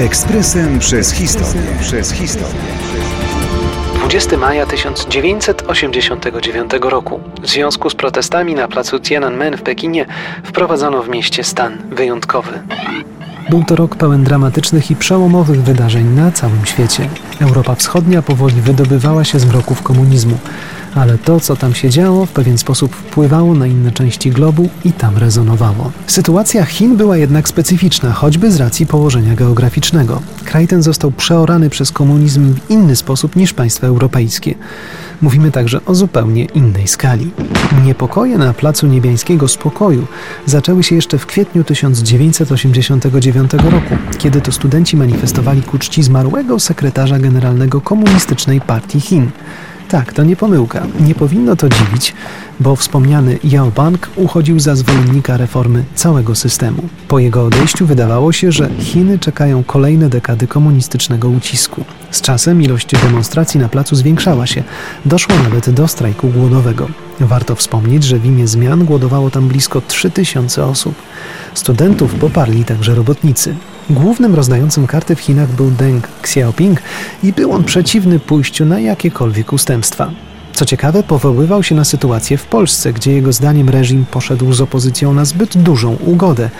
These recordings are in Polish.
Ekspresem przez historię. Przez historię. 20 maja 1989 roku. W związku z protestami na placu Tiananmen w Pekinie wprowadzono w mieście stan wyjątkowy. Był to rok pełen dramatycznych i przełomowych wydarzeń na całym świecie. Europa Wschodnia powoli wydobywała się z mroków komunizmu ale to, co tam się działo, w pewien sposób wpływało na inne części globu i tam rezonowało. Sytuacja Chin była jednak specyficzna, choćby z racji położenia geograficznego. Kraj ten został przeorany przez komunizm w inny sposób niż państwa europejskie. Mówimy także o zupełnie innej skali. Niepokoje na Placu Niebiańskiego Spokoju zaczęły się jeszcze w kwietniu 1989 roku, kiedy to studenci manifestowali ku czci zmarłego sekretarza generalnego Komunistycznej Partii Chin. Tak, to nie pomyłka. Nie powinno to dziwić, bo wspomniany Yao Bang uchodził za zwolennika reformy całego systemu. Po jego odejściu wydawało się, że Chiny czekają kolejne dekady komunistycznego ucisku. Z czasem ilość demonstracji na placu zwiększała się. Doszło nawet do strajku głodowego. Warto wspomnieć, że w imię zmian głodowało tam blisko 3000 osób. Studentów poparli także robotnicy. Głównym rozdającym karty w Chinach był Deng Xiaoping i był on przeciwny pójściu na jakiekolwiek ustępstwa. Co ciekawe, powoływał się na sytuację w Polsce, gdzie jego zdaniem reżim poszedł z opozycją na zbyt dużą ugodę.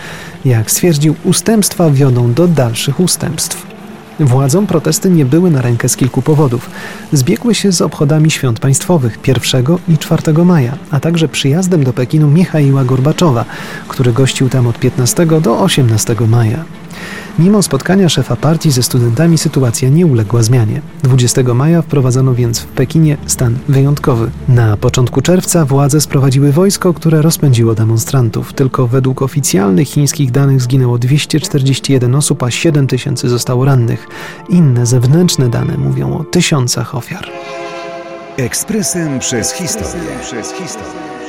Jak stwierdził, ustępstwa wiodą do dalszych ustępstw. Władzom protesty nie były na rękę z kilku powodów. Zbiegły się z obchodami świąt państwowych 1 i 4 maja, a także przyjazdem do Pekinu Michaiła Gorbaczowa, który gościł tam od 15 do 18 maja. Mimo spotkania szefa partii ze studentami sytuacja nie uległa zmianie. 20 maja wprowadzono więc w Pekinie stan wyjątkowy. Na początku czerwca władze sprowadziły wojsko, które rozpędziło demonstrantów. Tylko według oficjalnych chińskich danych zginęło 241 osób, a 7 tysięcy zostało rannych. Inne zewnętrzne dane mówią o tysiącach ofiar. Ekspresem przez historię. Przez historię.